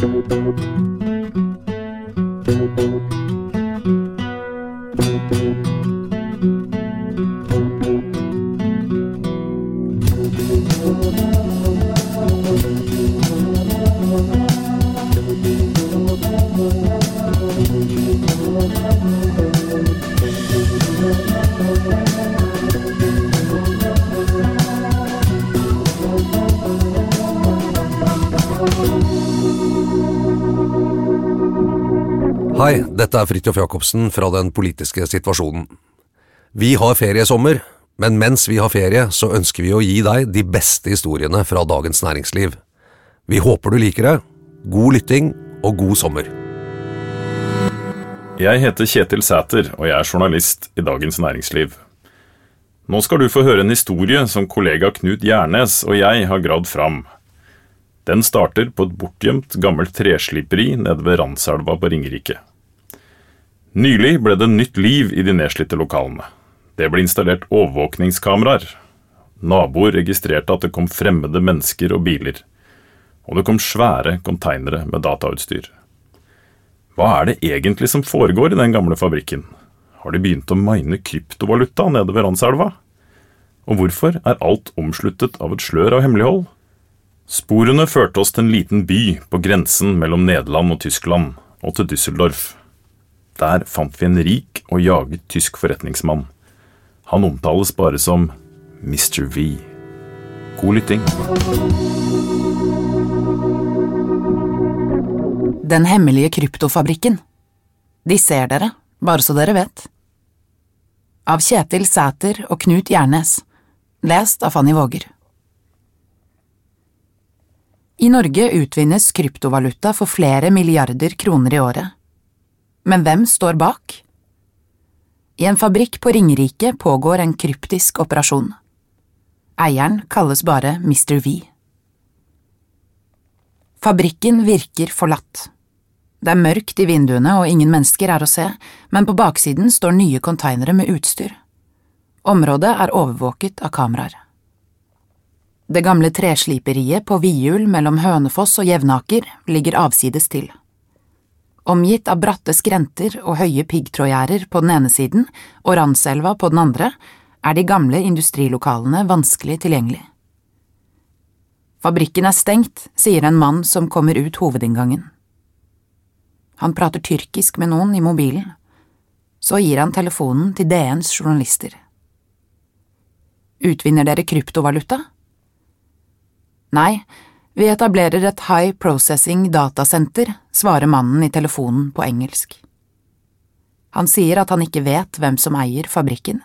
Thank you. Dette er Fridtjof Jacobsen fra Den politiske situasjonen. Vi har feriesommer, men mens vi har ferie, så ønsker vi å gi deg de beste historiene fra Dagens Næringsliv. Vi håper du liker det. God lytting og god sommer. Jeg heter Kjetil Sæter, og jeg er journalist i Dagens Næringsliv. Nå skal du få høre en historie som kollega Knut Gjernes og jeg har gravd fram. Den starter på et bortgjemt, gammelt tresliperi nede ved Randselva på Ringerike. Nylig ble det nytt liv i de nedslitte lokalene. Det ble installert overvåkningskameraer. Naboer registrerte at det kom fremmede mennesker og biler. Og det kom svære konteinere med datautstyr. Hva er det egentlig som foregår i den gamle fabrikken? Har de begynt å mine kryptovaluta nede ved Randselva? Og hvorfor er alt omsluttet av et slør av hemmelighold? Sporene førte oss til en liten by på grensen mellom Nederland og Tyskland, og til Düsseldorf. Der fant vi en rik og jaget tysk forretningsmann. Han omtales bare som Mr. V. God lytting. Den hemmelige kryptofabrikken. De ser dere, bare så dere vet. Av Kjetil Sæter og Knut Gjernes. Lest av Fanny Våger. I Norge utvinnes kryptovaluta for flere milliarder kroner i året. Men hvem står bak? I en fabrikk på Ringerike pågår en kryptisk operasjon. Eieren kalles bare Mr. V. Fabrikken virker forlatt. Det er mørkt i vinduene og ingen mennesker er å se, men på baksiden står nye konteinere med utstyr. Området er overvåket av kameraer. Det gamle tresliperiet på Vihjul mellom Hønefoss og Jevnaker ligger avsides til. Omgitt av bratte skrenter og høye piggtrådgjerder på den ene siden og Randselva på den andre, er de gamle industrilokalene vanskelig tilgjengelig. Fabrikken er stengt, sier en mann som kommer ut hovedinngangen. Han prater tyrkisk med noen i mobilen. Så gir han telefonen til DNs journalister. Utvinner dere kryptovaluta? Nei, vi etablerer et High Processing Datasenter, svarer mannen i telefonen på engelsk. Han sier at han ikke vet hvem som eier fabrikken.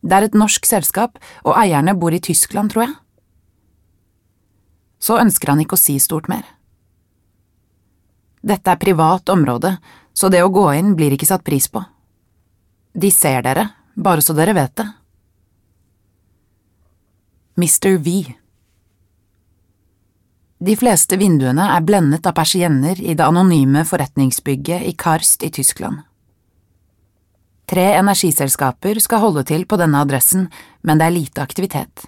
Det er et norsk selskap, og eierne bor i Tyskland, tror jeg. Så ønsker han ikke å si stort mer. Dette er privat område, så det å gå inn blir ikke satt pris på. De ser dere, bare så dere vet det. Mr. V De fleste vinduene er blendet av persienner i det anonyme forretningsbygget i Karst i Tyskland. Tre energiselskaper skal holde til på denne adressen, men det er lite aktivitet.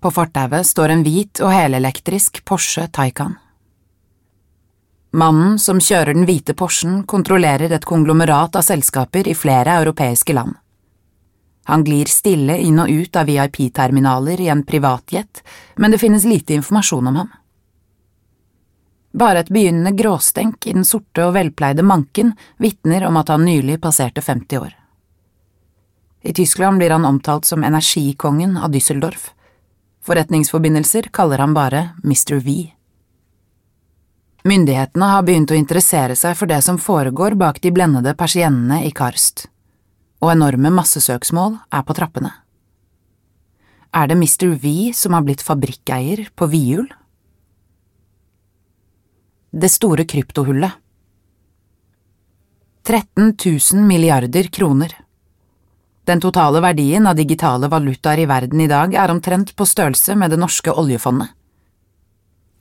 På fortauet står en hvit og helelektrisk Porsche Taycan. Mannen som kjører den hvite Porschen, kontrollerer et konglomerat av selskaper i flere europeiske land. Han glir stille inn og ut av VIP-terminaler i en privatjet, men det finnes lite informasjon om ham. Bare et begynnende gråstenk i den sorte og velpleide manken vitner om at han nylig passerte 50 år. I Tyskland blir han omtalt som energikongen av Düsseldorf. Forretningsforbindelser kaller han bare Mr. V. Myndighetene har begynt å interessere seg for det som foregår bak de blendede persiennene i Karst, og enorme massesøksmål er på trappene. Er det Mr. V som har blitt fabrikkeier på Vihjul? Det store kryptohullet 13 000 milliarder kroner. Den totale verdien av digitale valutaer i verden i dag er omtrent på størrelse med det norske oljefondet.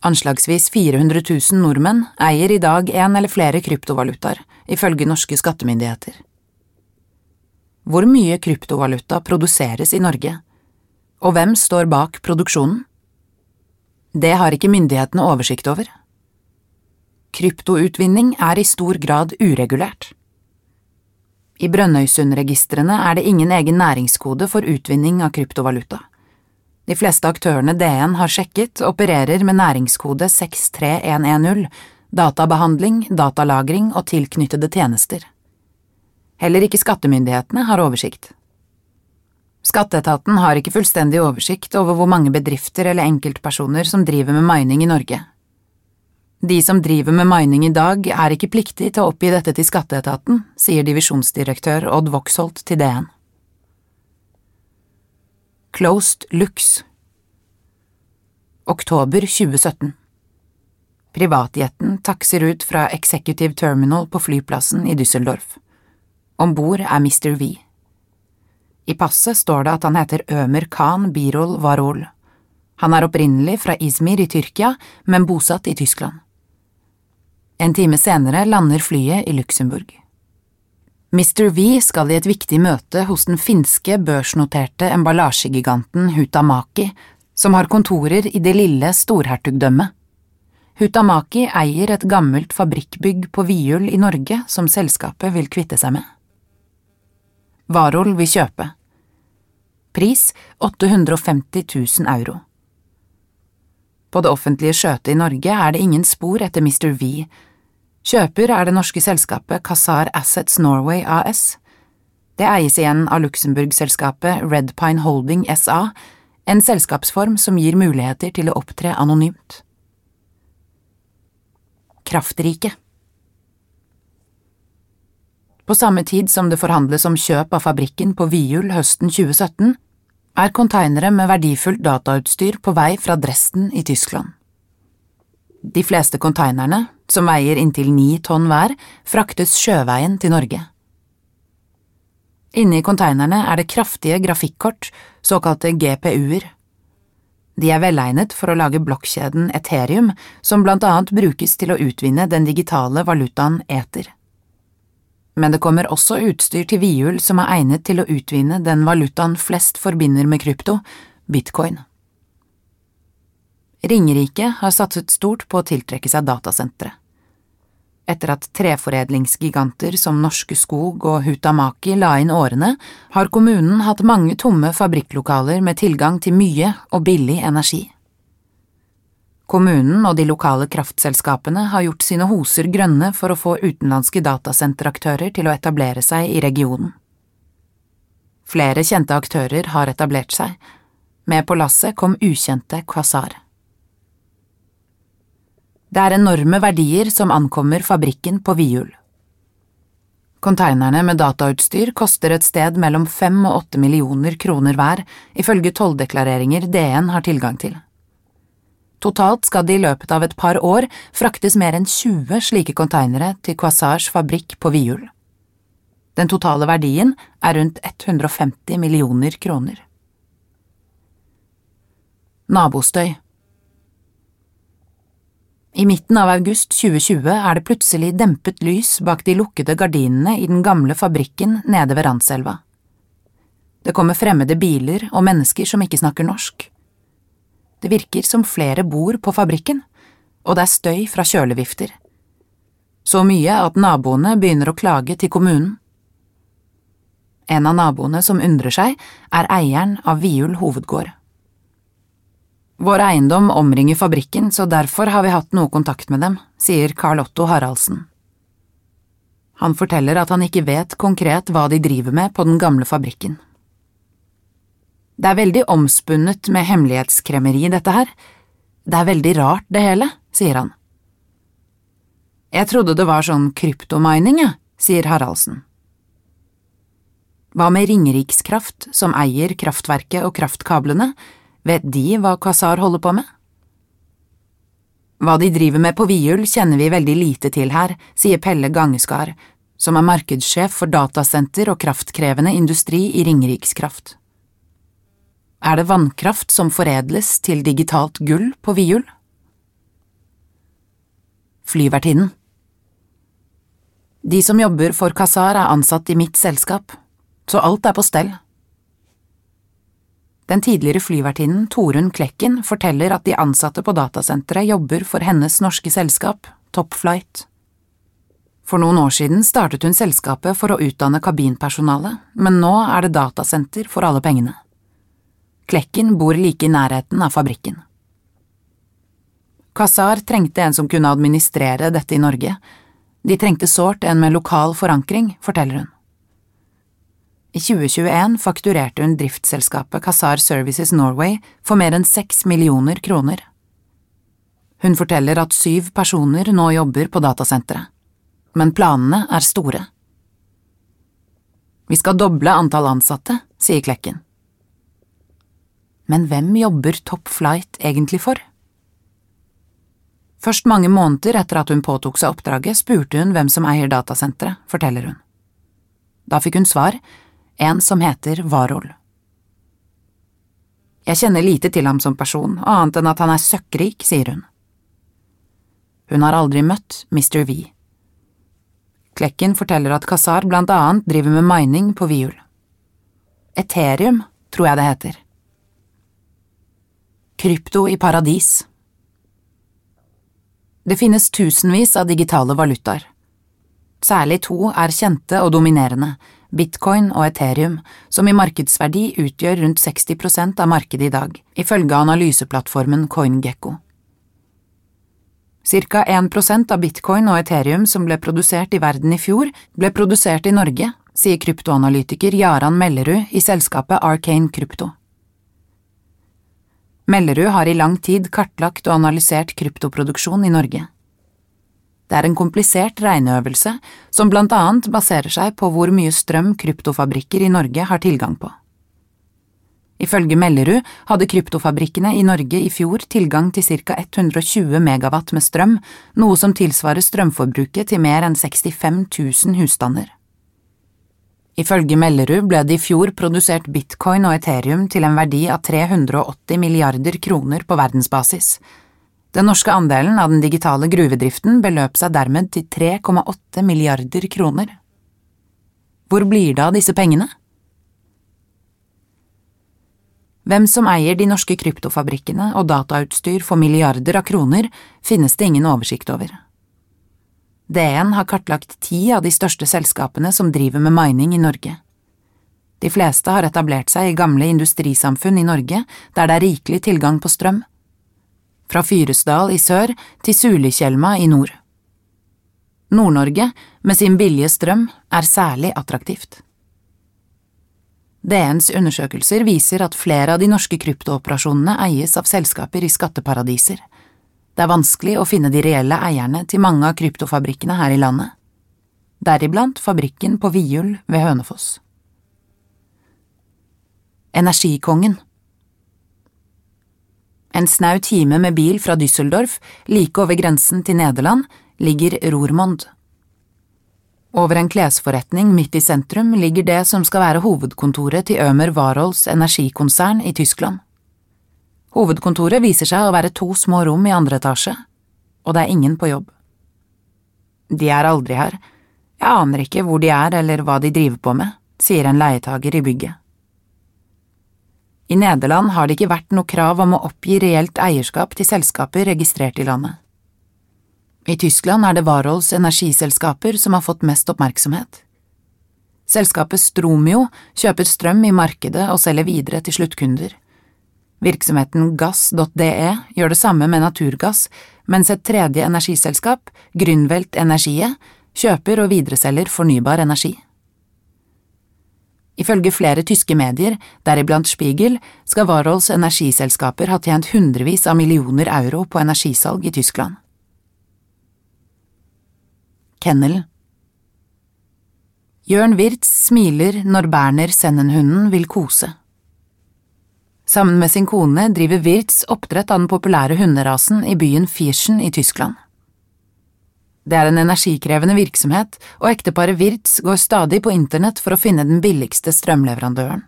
Anslagsvis 400 000 nordmenn eier i dag en eller flere kryptovalutaer, ifølge norske skattemyndigheter. Hvor mye kryptovaluta produseres i Norge, og hvem står bak produksjonen? Det har ikke myndighetene oversikt over. Kryptoutvinning er i stor grad uregulert. I Brønnøysundregistrene er det ingen egen næringskode for utvinning av kryptovaluta. De fleste aktørene DN har sjekket, opererer med næringskode 63110, databehandling, datalagring og tilknyttede tjenester. Heller ikke skattemyndighetene har oversikt. Skatteetaten har ikke fullstendig oversikt over hvor mange bedrifter eller enkeltpersoner som driver med mining i Norge. De som driver med mining i dag, er ikke pliktig til å oppgi dette til skatteetaten, sier divisjonsdirektør Odd Voxholt til DN. Closed Lux Oktober 2017 Privatjeten takser ut fra Executive Terminal på flyplassen i Düsseldorf. Om bord er Mr. V. I passet står det at han heter Ömer Khan Birol Varol. Han er opprinnelig fra Izmir i Tyrkia, men bosatt i Tyskland. En time senere lander flyet i Luxembourg. Mr. V skal i et viktig møte hos den finske børsnoterte emballasjegiganten Hutamaki, som har kontorer i det lille storhertugdømmet. Hutamaki eier et gammelt fabrikkbygg på Vihjul i Norge som selskapet vil kvitte seg med. Varol vil kjøpe. Pris 850 000 euro. På det offentlige skjøtet i Norge er det ingen spor etter Mr. V, Kjøper er det norske selskapet Kazar Assets Norway AS. Det eies igjen av Luxembourg-selskapet Redpine Holding SA, en selskapsform som gir muligheter til å opptre anonymt. Kraftrike På samme tid som det forhandles om kjøp av fabrikken på Vihjul høsten 2017, er konteinere med verdifullt datautstyr på vei fra Dresden i Tyskland. De fleste konteinerne, som veier inntil ni tonn hver, fraktes sjøveien til Norge. Inne i konteinerne er det kraftige grafikkort, såkalte GPU-er. De er velegnet for å lage blokkjeden Ethereum, som blant annet brukes til å utvinne den digitale valutaen Ether. Men det kommer også utstyr til Vihjul som er egnet til å utvinne den valutaen flest forbinder med krypto, bitcoin. Ringerike har satset stort på å tiltrekke seg datasentre. Etter at treforedlingsgiganter som Norske Skog og Hutamaki la inn årene, har kommunen hatt mange tomme fabrikklokaler med tilgang til mye og billig energi. Kommunen og de lokale kraftselskapene har gjort sine hoser grønne for å få utenlandske datasenteraktører til å etablere seg i regionen. Flere kjente aktører har etablert seg. Med på lasset kom ukjente Quasar. Det er enorme verdier som ankommer fabrikken på Vihjul. Konteinerne med datautstyr koster et sted mellom fem og åtte millioner kroner hver, ifølge tolldeklareringer DN har tilgang til. Totalt skal det i løpet av et par år fraktes mer enn 20 slike konteinere til Quasars fabrikk på Vihjul. Den totale verdien er rundt 150 millioner kroner. Nabostøy i midten av august 2020 er det plutselig dempet lys bak de lukkede gardinene i den gamle fabrikken nede ved Randselva. Det kommer fremmede biler og mennesker som ikke snakker norsk. Det virker som flere bor på fabrikken, og det er støy fra kjølevifter. så mye at naboene begynner å klage til kommunen. En av naboene som undrer seg, er eieren av Viul hovedgård. Vår eiendom omringer fabrikken, så derfor har vi hatt noe kontakt med dem, sier Carl Otto Haraldsen. Han forteller at han ikke vet konkret hva de driver med på den gamle fabrikken. Det er veldig omspunnet med hemmelighetskremmeri, dette her. Det er veldig rart, det hele, sier han. Jeg trodde det var sånn kryptomining, jeg, sier Haraldsen. Hva med Ringerikskraft, som eier kraftverket og kraftkablene, vet de hva Quasar holder på med? Hva de driver med på Viul kjenner vi veldig lite til her, sier Pelle Gangeskar, som er markedssjef for datasenter og kraftkrevende industri i Ringerikskraft. Er det vannkraft som foredles til digitalt gull på Viul? Flyvertinnen De som jobber for Kasar er ansatt i mitt selskap, så alt er på stell. Den tidligere flyvertinnen Torunn Klekken forteller at de ansatte på datasenteret jobber for hennes norske selskap, Topflight. For noen år siden startet hun selskapet for å utdanne kabinpersonale, men nå er det datasenter for alle pengene. Klekken bor like i nærheten av fabrikken. Kazar trengte en som kunne administrere dette i Norge. De trengte sårt en med lokal forankring, forteller hun. I 2021 fakturerte hun driftsselskapet Kazar Services Norway for mer enn seks millioner kroner. Hun forteller at syv personer nå jobber på datasenteret, men planene er store. Vi skal doble antall ansatte, sier Klekken. Men hvem jobber Top Flight egentlig for? Først mange måneder etter at hun påtok seg oppdraget, spurte hun hvem som eier datasenteret, forteller hun. Da fikk hun svar, en som heter Warhol. Jeg kjenner lite til ham som person, annet enn at han er søkkrik, sier hun. Hun har aldri møtt Mr. V. Klekken forteller at Kazar blant annet driver med mining på Viul. Eterium, tror jeg det heter. Krypto i paradis Det finnes tusenvis av digitale valutaer. Særlig to er kjente og dominerende, bitcoin og ethereum, som i markedsverdi utgjør rundt 60% av markedet i dag, ifølge analyseplattformen CoinGecko. Cirka 1% av bitcoin og ethereum som ble produsert i verden i fjor, ble produsert i Norge, sier kryptoanalytiker Jaran Mellerud i selskapet Arcane Krypto. Mellerud har i lang tid kartlagt og analysert kryptoproduksjon i Norge. Det er en komplisert regneøvelse som blant annet baserer seg på hvor mye strøm kryptofabrikker i Norge har tilgang på. Ifølge Mellerud hadde kryptofabrikkene i Norge i fjor tilgang til ca 120 megawatt med strøm, noe som tilsvarer strømforbruket til mer enn 65 000 husstander. Ifølge Mellerud ble det i fjor produsert bitcoin og ethereum til en verdi av 380 milliarder kroner på verdensbasis. Den norske andelen av den digitale gruvedriften beløp seg dermed til 3,8 milliarder kroner. Hvor blir det av disse pengene? Hvem som eier de norske kryptofabrikkene og datautstyr for milliarder av kroner, finnes det ingen oversikt over. DN har kartlagt ti av de største selskapene som driver med mining i Norge. De fleste har etablert seg i gamle industrisamfunn i Norge der det er rikelig tilgang på strøm. Fra Fyresdal i sør til Sulitjelma i nord. Nord-Norge, med sin billige strøm, er særlig attraktivt. DNs undersøkelser viser at flere av de norske kryptooperasjonene eies av selskaper i skatteparadiser. Det er vanskelig å finne de reelle eierne til mange av kryptofabrikkene her i landet, deriblant fabrikken på Viul ved Hønefoss. Energikongen En snau time med bil fra Düsseldorf, like over grensen til Nederland, ligger Rormond. Over en klesforretning midt i sentrum ligger det som skal være hovedkontoret til Ømer Warhols energikonsern i Tyskland. Hovedkontoret viser seg å være to små rom i andre etasje, og det er ingen på jobb. De er aldri her, jeg aner ikke hvor de er eller hva de driver på med, sier en leietager i bygget. I Nederland har det ikke vært noe krav om å oppgi reelt eierskap til selskaper registrert i landet. I Tyskland er det Warhols energiselskaper som har fått mest oppmerksomhet. Selskapet Stromio kjøper strøm i markedet og selger videre til sluttkunder. Virksomheten gass.de gjør det samme med naturgass, mens et tredje energiselskap, Grünwelt Energie, kjøper og videreselger fornybar energi. Ifølge flere tyske medier, deriblant Spiegel, skal Warhols energiselskaper ha tjent hundrevis av millioner euro på energisalg i Tyskland. Kennelen Jørn Wirtz smiler når Berner Sennenhunden vil kose. Sammen med sin kone driver Wirtz oppdrett av den populære hunderasen i byen Fierschen i Tyskland. Det er en energikrevende virksomhet, og ekteparet Wirtz går stadig på internett for å finne den billigste strømleverandøren.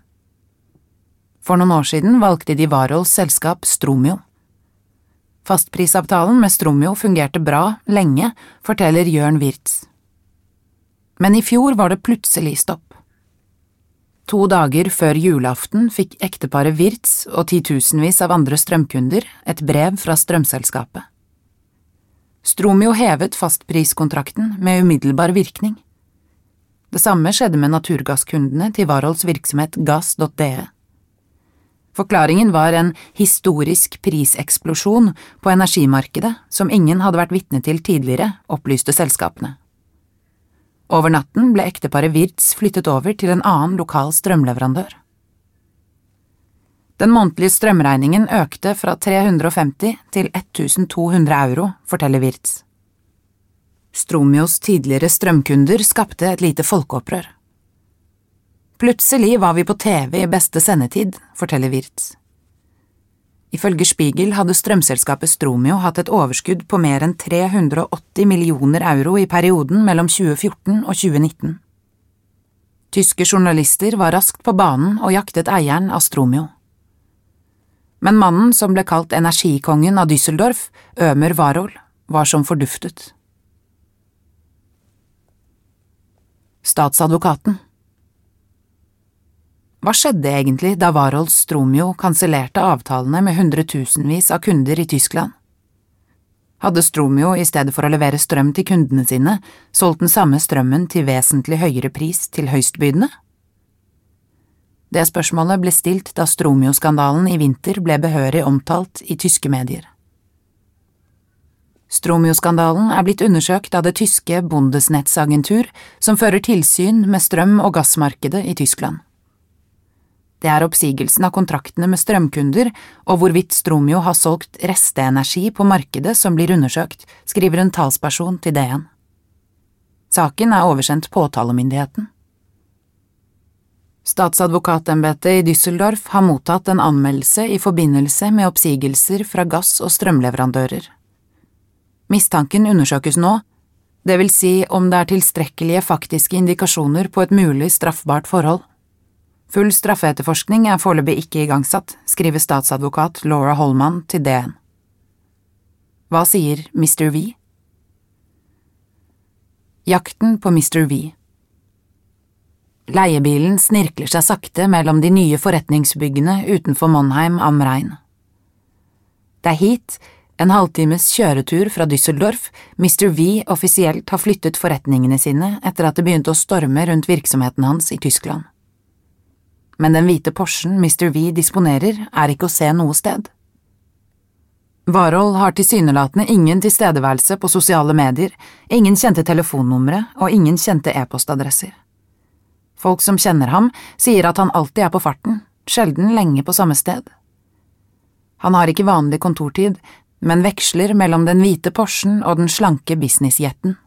For noen år siden valgte de Warhols selskap Stromio. Fastprisavtalen med Stromio fungerte bra lenge, forteller Jørn Wirtz. Men i fjor var det plutselig stopp. To dager før julaften fikk ekteparet Wirtz og titusenvis av andre strømkunder et brev fra strømselskapet. Stromio hevet fastpriskontrakten med umiddelbar virkning. Det samme skjedde med naturgasskundene til Warhols virksomhet gass.de. Forklaringen var en historisk priseksplosjon på energimarkedet som ingen hadde vært vitne til tidligere, opplyste selskapene. Over natten ble ekteparet Wirtz flyttet over til en annen lokal strømleverandør. Den månedlige strømregningen økte fra 350 til 1200 euro, forteller Wirtz. Stromios tidligere strømkunder skapte et lite folkeopprør. Plutselig var vi på TV i beste sendetid, forteller Wirtz. Ifølge Spiegel hadde strømselskapet Stromio hatt et overskudd på mer enn 380 millioner euro i perioden mellom 2014 og 2019. Tyske journalister var raskt på banen og jaktet eieren av Stromio men mannen som ble kalt energikongen av Düsseldorf, Ømer Warhol, var som forduftet. Statsadvokaten Hva skjedde egentlig da Warhols Stromio kansellerte avtalene med hundretusenvis av kunder i Tyskland? Hadde Stromio i stedet for å levere strøm til kundene sine, solgt den samme strømmen til vesentlig høyere pris til høystbydende? Det spørsmålet ble stilt da Stromio-skandalen i vinter ble behørig omtalt i tyske medier. Stromio-skandalen er blitt undersøkt av det tyske Bundesnetzagentur, som fører tilsyn med strøm- og gassmarkedet i Tyskland. Det er oppsigelsen av kontraktene med strømkunder og hvorvidt Stromio har solgt resteenergi på markedet som blir undersøkt, skriver en talsperson til DN. Saken er oversendt påtalemyndigheten. Statsadvokatembetet i Düsseldorf har mottatt en anmeldelse i forbindelse med oppsigelser fra gass- og strømleverandører. Mistanken undersøkes nå, det vil si om det er tilstrekkelige faktiske indikasjoner på et mulig straffbart forhold. Full straffeetterforskning er foreløpig ikke igangsatt, skriver statsadvokat Laura Holman til DN. Hva sier Mr. V? Jakten på Mr. V Leiebilen snirkler seg sakte mellom de nye forretningsbyggene utenfor Monheim am Rhein. Det er hit, en halvtimes kjøretur fra Düsseldorf, Mr. V offisielt har flyttet forretningene sine etter at det begynte å storme rundt virksomheten hans i Tyskland. Men den hvite Porschen Mr. V disponerer, er ikke å se noe sted. Warhol har tilsynelatende ingen tilstedeværelse på sosiale medier, ingen kjente telefonnumre og ingen kjente e-postadresser. Folk som kjenner ham, sier at han alltid er på farten, sjelden lenge på samme sted. Han har ikke vanlig kontortid, men veksler mellom den hvite Porschen og den slanke businessjeten.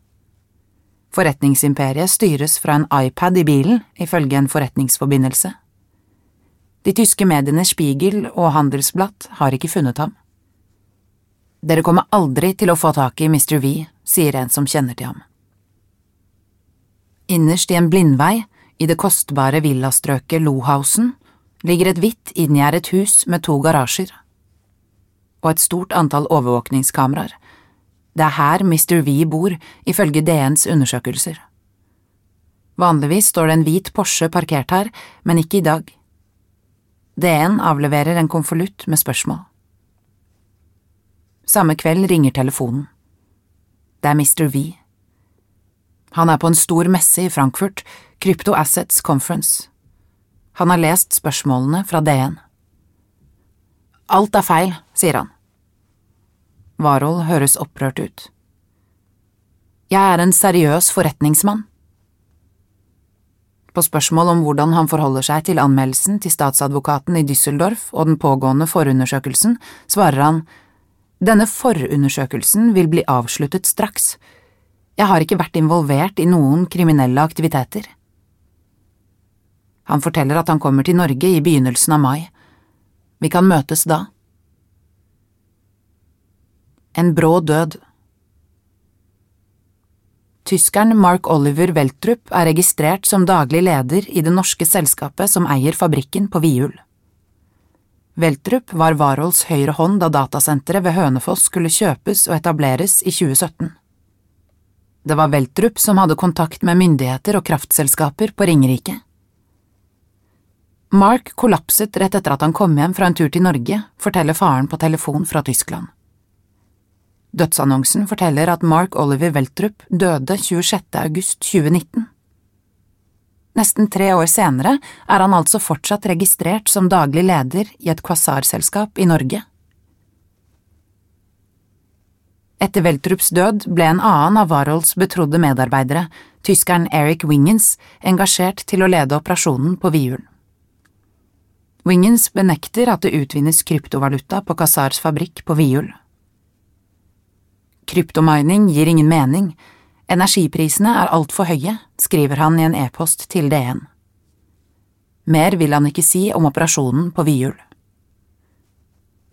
Forretningsimperiet styres fra en iPad i bilen, ifølge en forretningsforbindelse. De tyske mediene Spiegel og Handelsblatt har ikke funnet ham. Dere kommer aldri til å få tak i Mr. V, sier en som kjenner til ham. Innerst i en blindvei i det kostbare villastrøket Lohausen ligger et hvitt inngjerdet hus med to garasjer. Og et stort antall overvåkningskameraer. Det er her Mr. V bor, ifølge DNs undersøkelser. Vanligvis står det en hvit Porsche parkert her, men ikke i dag. DN avleverer en konvolutt med spørsmål. Samme kveld ringer telefonen. Det er Mr. V. Han er på en stor messe i Frankfurt, Crypto Assets Conference. Han har lest spørsmålene fra DN. Alt er feil, sier han. Warhol høres opprørt ut. Jeg er en seriøs forretningsmann. På spørsmål om hvordan han forholder seg til anmeldelsen til statsadvokaten i Düsseldorf og den pågående forundersøkelsen, svarer han denne forundersøkelsen vil bli avsluttet straks. Jeg har ikke vært involvert i noen kriminelle aktiviteter. Han forteller at han kommer til Norge i begynnelsen av mai. Vi kan møtes da. En brå død. Tyskeren Mark Oliver Weltrup er registrert som daglig leder i det norske selskapet som eier fabrikken på Viul. Weltrup var Warholls høyre hånd da datasenteret ved Hønefoss skulle kjøpes og etableres i 2017. Det var Weltrup som hadde kontakt med myndigheter og kraftselskaper på Ringerike. Mark kollapset rett etter at han kom hjem fra en tur til Norge, forteller faren på telefon fra Tyskland. Dødsannonsen forteller at Mark Oliver Weltrup døde 26. august 2019. Nesten tre år senere er han altså fortsatt registrert som daglig leder i et Quasar-selskap i Norge. Etter Weltrups død ble en annen av Warhols betrodde medarbeidere, tyskeren Eric Wingens, engasjert til å lede operasjonen på Viul. Wingens benekter at det utvinnes kryptovaluta på Quasars fabrikk på Viul. Kryptomining gir ingen mening, energiprisene er altfor høye, skriver han i en e-post til DN. Mer vil han ikke si om operasjonen på Viul.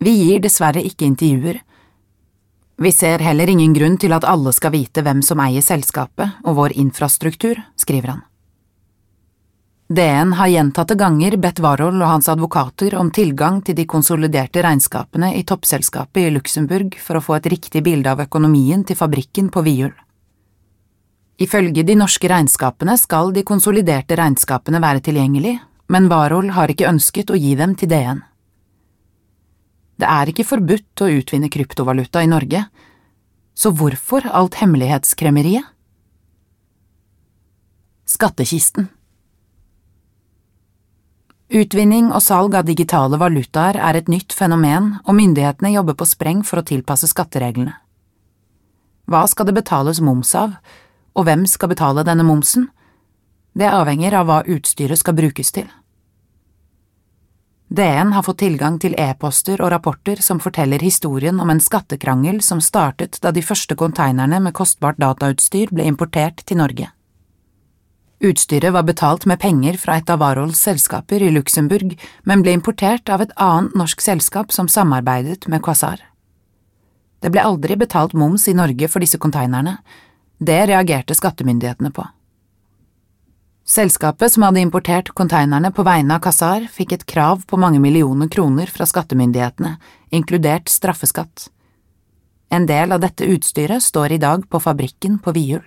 Vi gir dessverre ikke intervjuer. Vi ser heller ingen grunn til at alle skal vite hvem som eier selskapet og vår infrastruktur, skriver han. DN har gjentatte ganger bedt Warhol og hans advokater om tilgang til de konsoliderte regnskapene i toppselskapet i Luxembourg for å få et riktig bilde av økonomien til fabrikken på Viul. Ifølge de norske regnskapene skal de konsoliderte regnskapene være tilgjengelig, men Warhol har ikke ønsket å gi dem til DN. Det er ikke forbudt å utvinne kryptovaluta i Norge, så hvorfor alt hemmelighetskremmeriet? Skattkisten Utvinning og salg av digitale valutaer er et nytt fenomen, og myndighetene jobber på spreng for å tilpasse skattereglene. Hva skal det betales moms av, og hvem skal betale denne momsen? Det avhenger av hva utstyret skal brukes til. DN har fått tilgang til e-poster og rapporter som forteller historien om en skattekrangel som startet da de første konteinerne med kostbart datautstyr ble importert til Norge. Utstyret var betalt med penger fra et av Warhols selskaper i Luxembourg, men ble importert av et annet norsk selskap som samarbeidet med Quasar. Det ble aldri betalt moms i Norge for disse konteinerne. Det reagerte skattemyndighetene på. Selskapet som hadde importert konteinerne på vegne av Quasar, fikk et krav på mange millioner kroner fra skattemyndighetene, inkludert straffeskatt. En del av dette utstyret står i dag på fabrikken på Viul.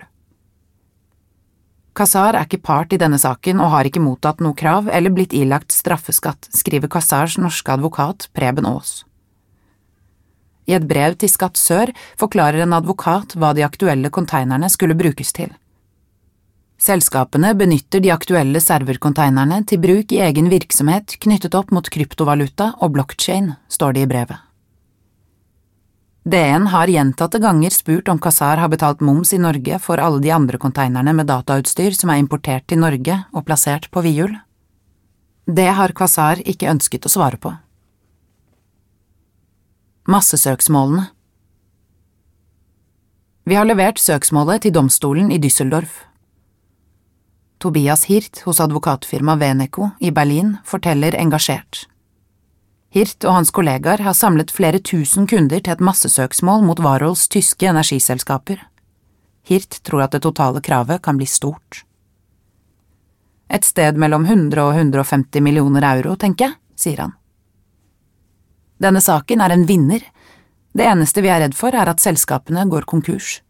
Qasar er ikke part i denne saken og har ikke mottatt noe krav eller blitt ilagt straffeskatt, skriver Kazars norske advokat Preben Aas. I et brev til Skatt Sør forklarer en advokat hva de aktuelle konteinerne skulle brukes til. Selskapene benytter de aktuelle serverkonteinerne til bruk i egen virksomhet knyttet opp mot kryptovaluta og blockchain, står det i brevet. DN har gjentatte ganger spurt om Kazar har betalt moms i Norge for alle de andre konteinerne med datautstyr som er importert til Norge og plassert på Viul. Det har Kazar ikke ønsket å svare på. Massesøksmålene Vi har levert søksmålet til domstolen i Düsseldorf. Tobias Hirt hos advokatfirmaet Veneco i Berlin forteller engasjert. Hirt og hans kollegaer har samlet flere tusen kunder til et massesøksmål mot Warhols tyske energiselskaper. Hirt tror at det totale kravet kan bli stort. Et sted mellom 100 og 150 millioner euro, tenker jeg, sier han. Denne saken er en vinner, det eneste vi er redd for er at selskapene går konkurs.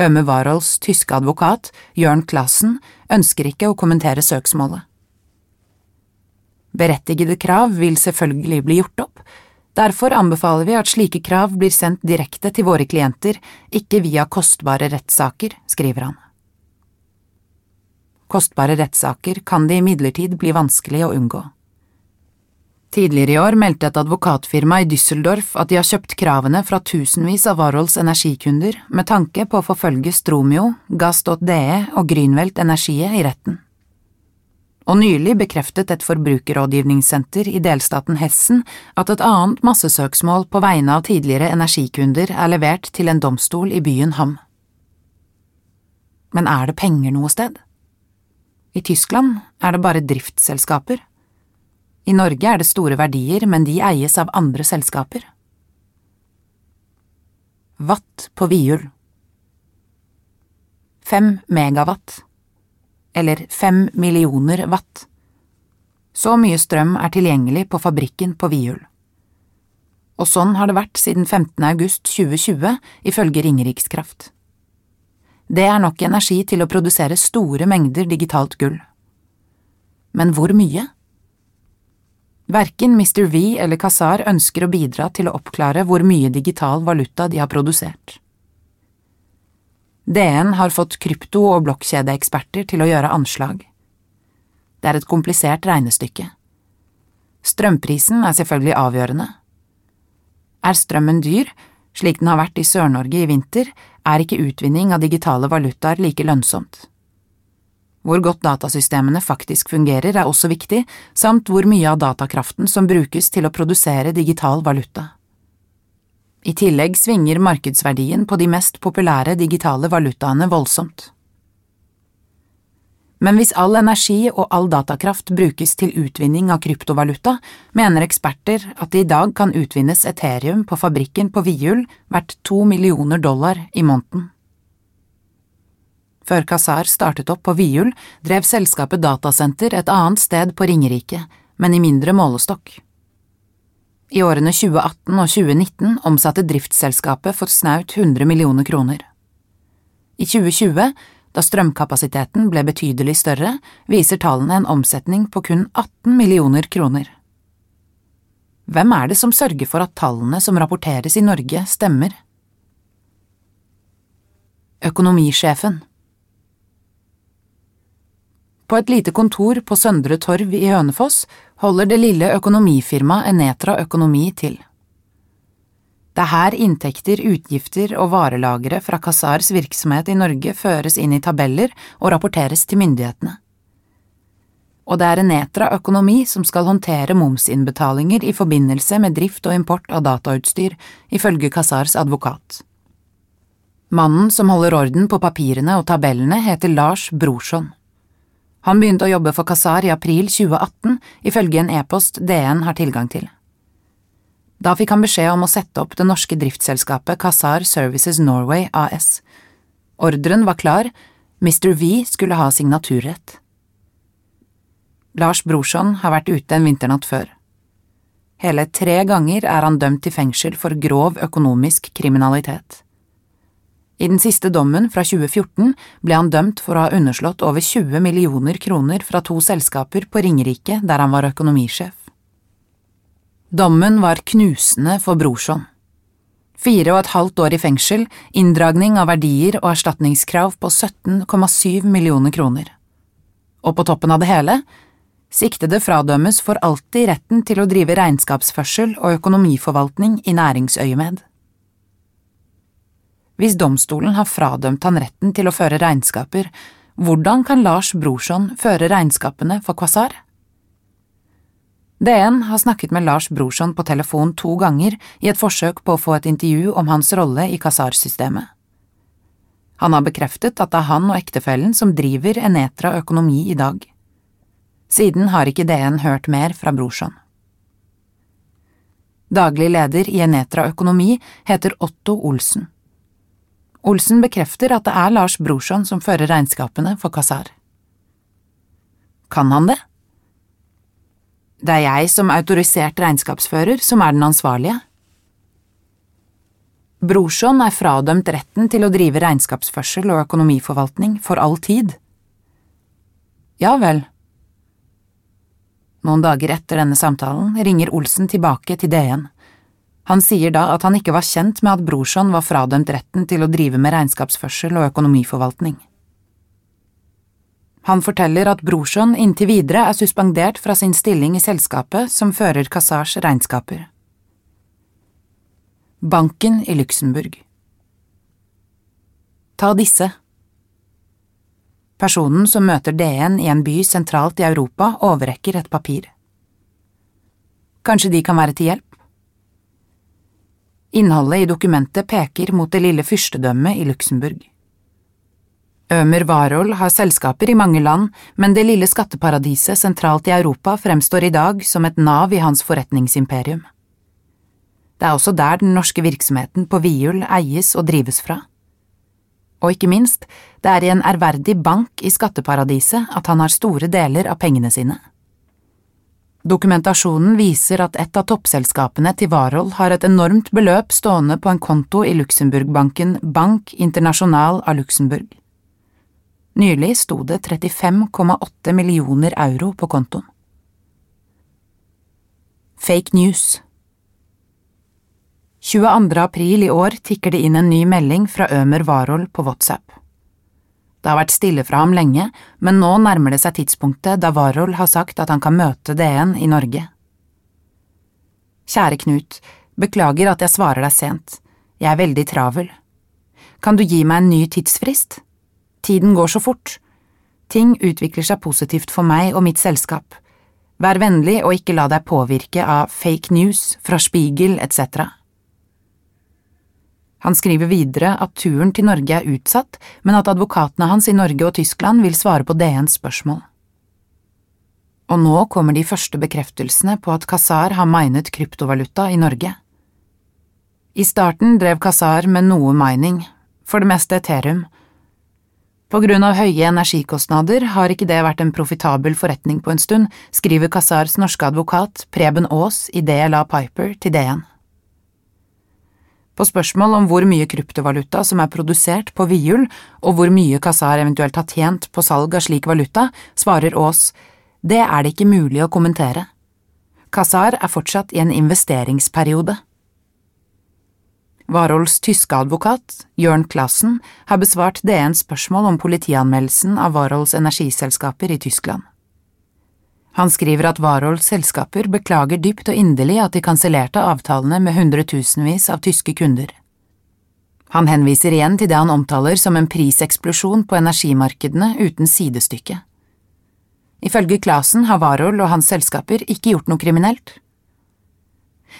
Øme Warhols tyske advokat, Jørn Klassen, ønsker ikke å kommentere søksmålet. Berettigede krav vil selvfølgelig bli gjort opp, Derfor anbefaler vi at slike krav blir sendt direkte til våre klienter, ikke via kostbare rettssaker, skriver han. Kostbare rettssaker kan det imidlertid bli vanskelig å unngå. Tidligere i år meldte et advokatfirma i Düsseldorf at de har kjøpt kravene fra tusenvis av Warhols energikunder med tanke på å forfølge Stromio, Gass.de og Grünwelt Energie i retten. Og nylig bekreftet et forbrukerrådgivningssenter i delstaten Hessen at et annet massesøksmål på vegne av tidligere energikunder er levert til en domstol i byen Ham. Men er det penger noe sted? I Tyskland er det bare driftsselskaper. I Norge er det store verdier, men de eies av andre selskaper. Watt på vihjul Fem megawatt, eller fem millioner watt. Så mye strøm er tilgjengelig på fabrikken på Vihul. Og sånn har det vært siden 15. august 2020, ifølge Ringerikskraft. Det er nok energi til å produsere store mengder digitalt gull. Men hvor mye? Verken Mr. V eller Kazar ønsker å bidra til å oppklare hvor mye digital valuta de har produsert. DN har fått krypto- og blokkjedeeksperter til å gjøre anslag. Det er et komplisert regnestykke. Strømprisen er selvfølgelig avgjørende. Er strømmen dyr, slik den har vært i Sør-Norge i vinter, er ikke utvinning av digitale valutaer like lønnsomt. Hvor godt datasystemene faktisk fungerer er også viktig, samt hvor mye av datakraften som brukes til å produsere digital valuta. I tillegg svinger markedsverdien på de mest populære digitale valutaene voldsomt. Men hvis all energi og all datakraft brukes til utvinning av kryptovaluta, mener eksperter at det i dag kan utvinnes Ethereum på fabrikken på Vihjul verdt to millioner dollar i måneden. Før Kazar startet opp på Vihjul, drev selskapet datasenter et annet sted på Ringerike, men i mindre målestokk. I årene 2018 og 2019 omsatte driftsselskapet for snaut 100 millioner kroner. I 2020 da strømkapasiteten ble betydelig større, viser tallene en omsetning på kun 18 millioner kroner. Hvem er det som sørger for at tallene som rapporteres i Norge, stemmer? Økonomisjefen På et lite kontor på Søndre Torv i Hønefoss holder det lille økonomifirmaet Enetra Økonomi til. Det er her inntekter, utgifter og varelagre fra Qasars virksomhet i Norge føres inn i tabeller og rapporteres til myndighetene. Og det er Enetra Økonomi som skal håndtere momsinnbetalinger i forbindelse med drift og import av datautstyr, ifølge Qasars advokat. Mannen som holder orden på papirene og tabellene, heter Lars Brorson. Han begynte å jobbe for Qasar i april 2018, ifølge en e-post DN har tilgang til. Da fikk han beskjed om å sette opp det norske driftsselskapet Qasar Services Norway AS. Ordren var klar, Mr. V skulle ha signaturrett. Lars Brorson har vært ute en vinternatt før. Hele tre ganger er han dømt til fengsel for grov økonomisk kriminalitet. I den siste dommen, fra 2014, ble han dømt for å ha underslått over 20 millioner kroner fra to selskaper på Ringerike der han var økonomisjef. Dommen var knusende for Brorson. Fire og et halvt år i fengsel, inndragning av verdier og erstatningskrav på 17,7 millioner kroner. Og på toppen av det hele, siktede fradømmes for alltid retten til å drive regnskapsførsel og økonomiforvaltning i næringsøyemed. Hvis domstolen har fradømt han retten til å føre regnskaper, hvordan kan Lars Brorson føre regnskapene for Quasar? DN har snakket med Lars Brorson på telefon to ganger i et forsøk på å få et intervju om hans rolle i Qasar-systemet. Han har bekreftet at det er han og ektefellen som driver Enetra økonomi i dag. Siden har ikke DN hørt mer fra Brorson. Daglig leder i Enetra økonomi heter Otto Olsen. Olsen bekrefter at det er Lars Brorson som fører regnskapene for Qasar. Kan han det? Det er jeg som autorisert regnskapsfører som er den ansvarlige. Brorson er fradømt retten til å drive regnskapsførsel og økonomiforvaltning for all tid. Ja vel. Noen dager etter denne samtalen ringer Olsen tilbake til DN. Han sier da at han ikke var kjent med at Brorson var fradømt retten til å drive med regnskapsførsel og økonomiforvaltning. Han forteller at Brorson inntil videre er suspendert fra sin stilling i selskapet som fører Kassars regnskaper. Banken i Luxembourg Ta disse. Personen som møter DN i en by sentralt i Europa, overrekker et papir. Kanskje de kan være til hjelp? Innholdet i dokumentet peker mot det lille fyrstedømmet i Luxembourg. Ømer Warhol har selskaper i mange land, men det lille skatteparadiset sentralt i Europa fremstår i dag som et nav i hans forretningsimperium. Det er også der den norske virksomheten på Viul eies og drives fra. Og ikke minst, det er i en ærverdig bank i skatteparadiset at han har store deler av pengene sine. Dokumentasjonen viser at et av toppselskapene til Warhol har et enormt beløp stående på en konto i Luxembourgbanken Bank International av Luxembourg. Nylig sto det 35,8 millioner euro på kontoen. Fake news 22. april i år tikker det inn en ny melding fra Ømer Warhol på WhatsApp. Det har vært stille fra ham lenge, men nå nærmer det seg tidspunktet da Warhol har sagt at han kan møte DN i Norge. Kjære Knut, beklager at jeg svarer deg sent, jeg er veldig travel. Kan du gi meg en ny tidsfrist? Tiden går så fort. Ting utvikler seg positivt for meg og mitt selskap. Vær vennlig og ikke la deg påvirke av fake news fra Spiegel etc. Han skriver videre at turen til Norge er utsatt, men at advokatene hans i Norge og Tyskland vil svare på DNs spørsmål. Og nå kommer de første bekreftelsene på at Kazar har minet kryptovaluta i Norge. I starten drev Kazar med noe mining, for det meste Ethereum. På grunn av høye energikostnader har ikke det vært en profitabel forretning på en stund, skriver Kazars norske advokat Preben Aas i DLA Piper til DN. På spørsmål om hvor mye kryptovaluta som er produsert på Viul, og hvor mye Qasar eventuelt har tjent på salg av slik valuta, svarer Aas det er det ikke mulig å kommentere. Qasar er fortsatt i en investeringsperiode. Warholls tyske advokat, Jørn Klassen, har besvart DNs spørsmål om politianmeldelsen av Warholls energiselskaper i Tyskland. Han skriver at Warhols selskaper beklager dypt og inderlig at de kansellerte avtalene med hundretusenvis av tyske kunder. Han henviser igjen til det han omtaler som en priseksplosjon på energimarkedene uten sidestykke. Ifølge Clasen har Warhol og hans selskaper ikke gjort noe kriminelt.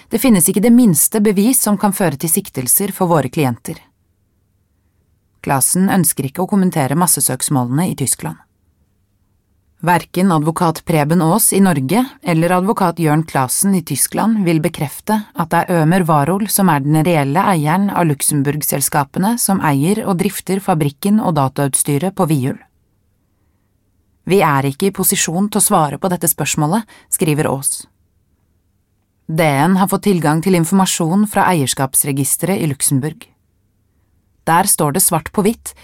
Det finnes ikke det minste bevis som kan føre til siktelser for våre klienter. Clasen ønsker ikke å kommentere massesøksmålene i Tyskland. Verken advokat Preben Aas i Norge eller advokat Jørn Clasen i Tyskland vil bekrefte at det er Ømer Warhol som er den reelle eieren av Luxembourg-selskapene som eier og drifter fabrikken og datautstyret på Viul. Vi er ikke i posisjon til å svare på dette spørsmålet, skriver Aas. DN har fått tilgang til informasjon fra eierskapsregisteret i Luxembourg. Der står det svart på hvitt,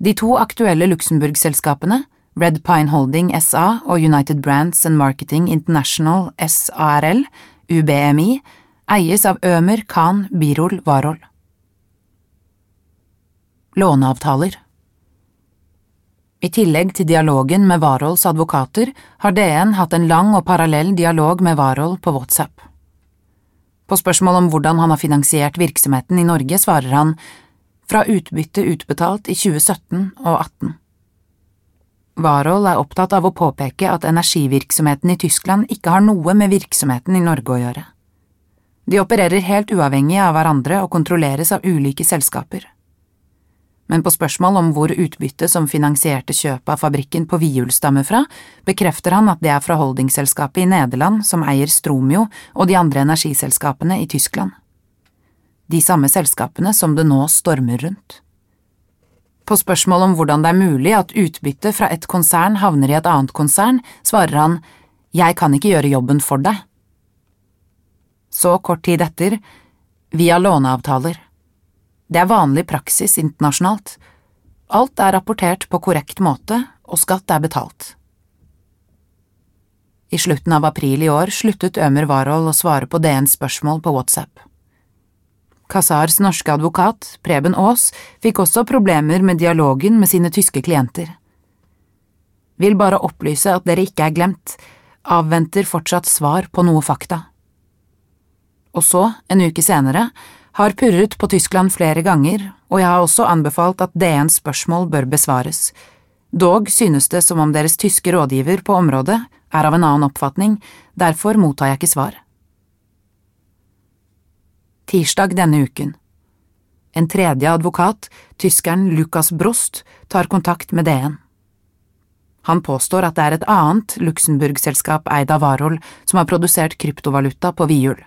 de to aktuelle Luxembourg-selskapene, Red Pine Holding SA og United Brands and Marketing International SARL, UBMI, eies av Ømer Khan Birol Warhol. Låneavtaler I tillegg til dialogen med Warhols advokater har DN hatt en lang og parallell dialog med Warhol på WhatsApp. På spørsmål om hvordan han har finansiert virksomheten i Norge, svarer han fra utbytte utbetalt i 2017 og 2018. Warhol er opptatt av å påpeke at energivirksomheten i Tyskland ikke har noe med virksomheten i Norge å gjøre. De opererer helt uavhengig av hverandre og kontrolleres av ulike selskaper. Men på spørsmål om hvor utbyttet som finansierte kjøpet av fabrikken på Viul stammer fra, bekrefter han at det er fra holdingselskapet i Nederland som eier Stromio og de andre energiselskapene i Tyskland. De samme selskapene som det nå stormer rundt. På spørsmål om hvordan det er mulig at utbytte fra et konsern havner i et annet konsern, svarer han jeg kan ikke gjøre jobben for deg. Så kort tid etter, via låneavtaler. Det er vanlig praksis internasjonalt. Alt er rapportert på korrekt måte, og skatt er betalt. I slutten av april i år sluttet Ømer Warhol å svare på DNs spørsmål på WhatsApp. Khazars norske advokat, Preben Aas, fikk også problemer med dialogen med sine tyske klienter. Vil bare opplyse at dere ikke er glemt, avventer fortsatt svar på noe fakta. Og så, en uke senere, har purret på Tyskland flere ganger, og jeg har også anbefalt at DNs spørsmål bør besvares. Dog synes det som om deres tyske rådgiver på området er av en annen oppfatning, derfor mottar jeg ikke svar. Tirsdag denne uken. En tredje advokat, tyskeren Lukas Brost, tar kontakt med DN. Han påstår at det er et annet Luxembourg-selskap eid av Warhol som har produsert kryptovaluta på vihjul.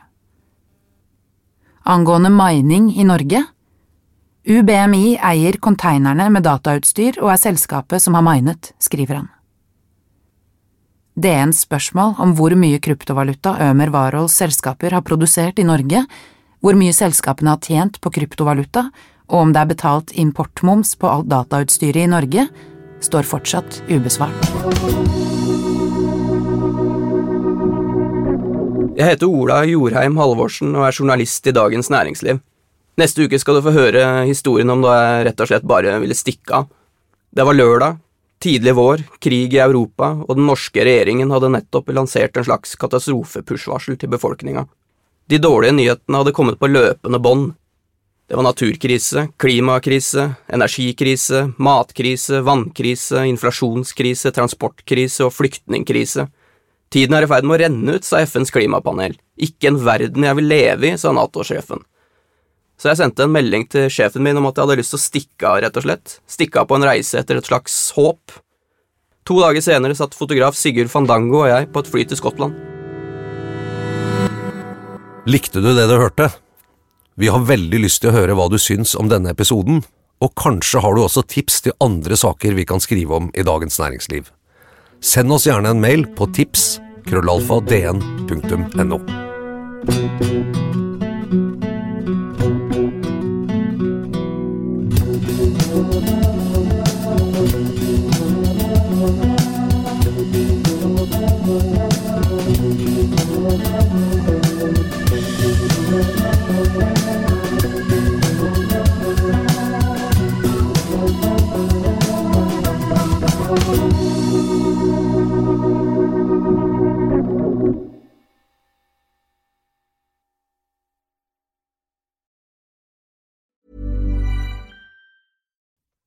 Angående mining i Norge? UBMI eier konteinerne med datautstyr og er selskapet som har minet, skriver han. DNs spørsmål om hvor mye kryptovaluta Ømer Warhols selskaper har produsert i Norge, hvor mye selskapene har tjent på kryptovaluta, og om det er betalt importmoms på alt datautstyret i Norge, står fortsatt ubesvart. Jeg heter Ola Jorheim Halvorsen og er journalist i Dagens Næringsliv. Neste uke skal du få høre historien om da jeg rett og slett bare ville stikke av. Det var lørdag, tidlig vår, krig i Europa, og den norske regjeringen hadde nettopp lansert en slags katastrofepush-varsel til befolkninga. De dårlige nyhetene hadde kommet på løpende bånd. Det var naturkrise, klimakrise, energikrise, matkrise, vannkrise, inflasjonskrise, transportkrise og flyktningkrise. Tiden er i ferd med å renne ut, sa FNs klimapanel. Ikke en verden jeg vil leve i, sa Nato-sjefen. Så jeg sendte en melding til sjefen min om at jeg hadde lyst til å stikke av, rett og slett. Stikke av på en reise etter et slags håp. To dager senere satt fotograf Sigurd Fandango og jeg på et fly til Skottland. Likte du det du hørte? Vi har veldig lyst til å høre hva du syns om denne episoden, og kanskje har du også tips til andre saker vi kan skrive om i Dagens Næringsliv. Send oss gjerne en mail på tips krøllalfa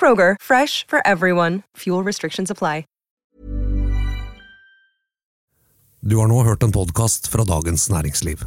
Kroger, fresh for everyone. Fuel restrictions apply. Du har nå hørt en podkast fra Dagens Næringsliv.